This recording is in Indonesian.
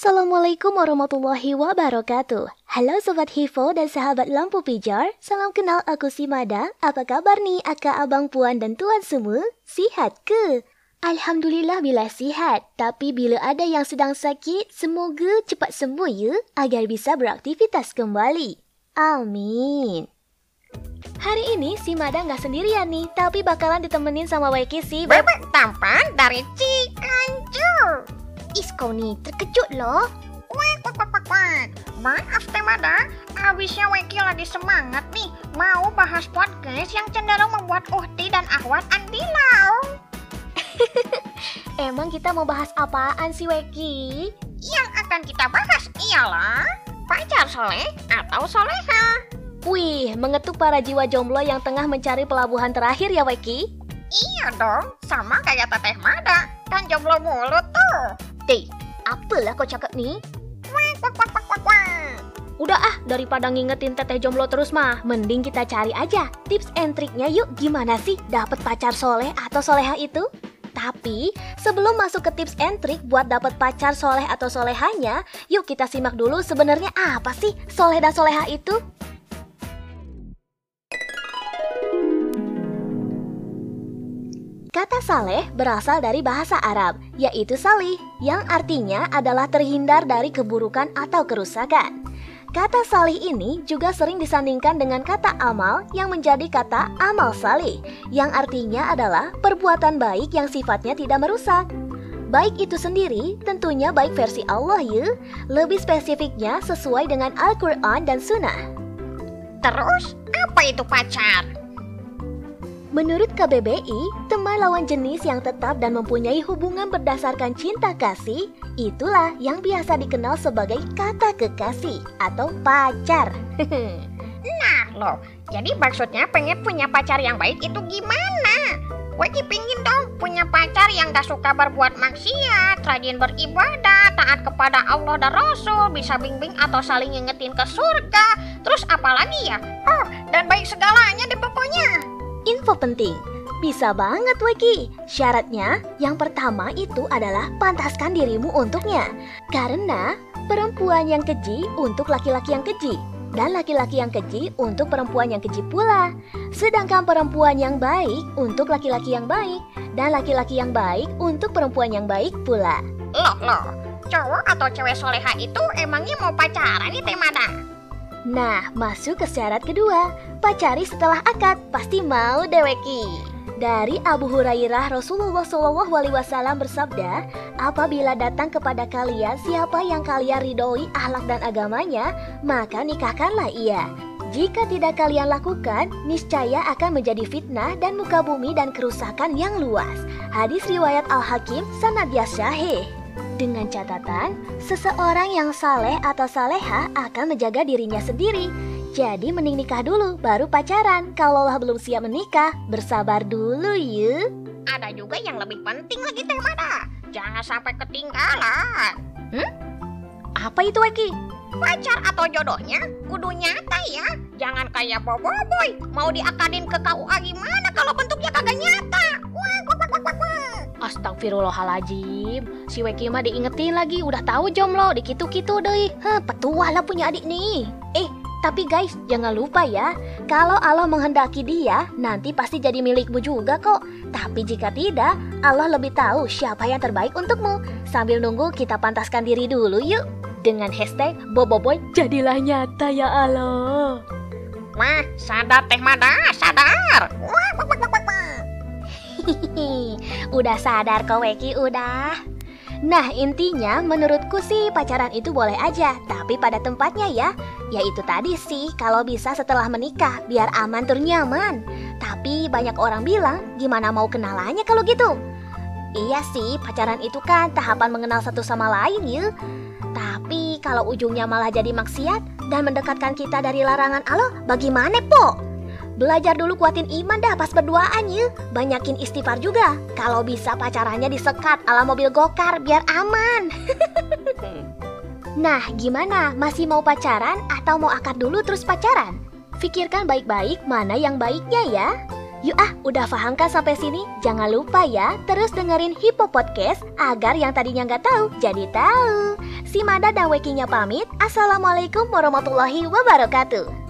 Assalamualaikum warahmatullahi wabarakatuh. Halo Sobat Hivo dan sahabat lampu pijar. Salam kenal aku si Mada. Apa kabar nih akak, abang, puan, dan tuan semua? Sihat ke? Alhamdulillah bila sihat. Tapi bila ada yang sedang sakit, semoga cepat sembuh ya agar bisa beraktivitas kembali. Amin. Hari ini si Mada nggak sendirian nih, tapi bakalan ditemenin sama Waiki si Bebek tampan dari Cianjur. Is kau nih terkejut loh. Wek, wek, wek, wek, wek. Maaf Temada, abisnya Weki lagi semangat nih mau bahas podcast yang cenderung membuat Uhti dan Ahwat andilau. Emang kita mau bahas apaan sih Weki? Yang akan kita bahas ialah pacar soleh atau soleha. Wih, mengetuk para jiwa jomblo yang tengah mencari pelabuhan terakhir ya Weki? Iya dong, sama kayak Teteh Mada, kan jomblo mulu tuh. Deh, apalah kau cakap wek. Udah ah, daripada ngingetin teteh jomblo terus mah, mending kita cari aja tips and triknya yuk gimana sih dapet pacar soleh atau soleha itu? Tapi sebelum masuk ke tips and trik buat dapet pacar soleh atau solehanya, yuk kita simak dulu sebenarnya apa sih soleh dan soleha itu? Kata saleh berasal dari bahasa Arab, yaitu salih, yang artinya adalah terhindar dari keburukan atau kerusakan. Kata salih ini juga sering disandingkan dengan kata amal yang menjadi kata amal salih, yang artinya adalah perbuatan baik yang sifatnya tidak merusak. Baik itu sendiri tentunya baik versi Allah ya, lebih spesifiknya sesuai dengan Al-Quran dan Sunnah. Terus, apa itu pacar? Menurut KBBI, teman lawan jenis yang tetap dan mempunyai hubungan berdasarkan cinta kasih, itulah yang biasa dikenal sebagai kata kekasih atau pacar. Nah loh, jadi maksudnya pengen punya pacar yang baik itu gimana? Weki pingin dong punya pacar yang gak suka berbuat maksiat, rajin beribadah, taat kepada Allah dan Rasul, bisa bimbing atau saling ngingetin ke surga. Terus apalagi ya? Oh, dan baik segalanya deh pokoknya. Info penting, bisa banget Weki. Syaratnya, yang pertama itu adalah pantaskan dirimu untuknya. Karena perempuan yang keji untuk laki-laki yang keji. Dan laki-laki yang keji untuk perempuan yang keji pula. Sedangkan perempuan yang baik untuk laki-laki yang baik. Dan laki-laki yang baik untuk perempuan yang baik pula. Loh, loh, cowok atau cewek soleha itu emangnya mau pacaran nih Temada? Nah, masuk ke syarat kedua. Pacari setelah akad, pasti mau deh Weki. Dari Abu Hurairah Rasulullah Shallallahu Alaihi Wasallam bersabda, apabila datang kepada kalian siapa yang kalian ridhoi akhlak dan agamanya, maka nikahkanlah ia. Jika tidak kalian lakukan, niscaya akan menjadi fitnah dan muka bumi dan kerusakan yang luas. Hadis riwayat Al-Hakim sanadiyah syahih. Dengan catatan, seseorang yang saleh atau saleha akan menjaga dirinya sendiri. Jadi mending nikah dulu, baru pacaran. Kalau lah belum siap menikah, bersabar dulu ya. Ada juga yang lebih penting lagi Temada. Jangan sampai ketinggalan. Apa itu Eki? Pacar atau jodohnya kudu nyata ya. Jangan kayak boboiboy. Mau diakadin ke KUA gimana kalau bentuknya Astagfirullahaladzim Si Weki mah diingetin lagi Udah tahu jomblo Dikitu-kitu deh Heh, petua lah punya adik nih. Eh, tapi guys Jangan lupa ya Kalau Allah menghendaki dia Nanti pasti jadi milikmu juga kok. Tapi jika tidak Allah lebih tahu siapa yang terbaik untukmu. Sambil nunggu kita pantaskan diri dulu yuk. Dengan hashtag Boboiboy Jadilah nyata ya Allah. Wah, sadar sadar. Wah, wah, wah, wah. Udah sadar kok Weki udah. Nah intinya menurutku sih pacaran itu boleh aja Tapi pada tempatnya ya. Yaitu tadi sih kalau bisa setelah menikah Biar aman ternyaman Tapi banyak orang bilang gimana mau kenalannya kalau gitu? Iya sih pacaran itu kan tahapan mengenal satu sama lain ya. Tapi kalau ujungnya malah jadi maksiat Dan mendekatkan kita dari larangan Allah Bagaimana po? Belajar dulu kuatin iman dah pas berduaan ya Banyakin istighfar juga Kalau bisa pacarannya disekat ala mobil gokar biar aman Nah gimana? Masih mau pacaran atau mau akad dulu terus pacaran? Pikirkan baik-baik mana yang baiknya ya Yuk ah, udah paham kan sampai sini? Jangan lupa ya, terus dengerin Hippo Podcast agar yang tadinya nggak tahu jadi tahu. Si Mada dan Wekinya pamit. Assalamualaikum warahmatullahi wabarakatuh.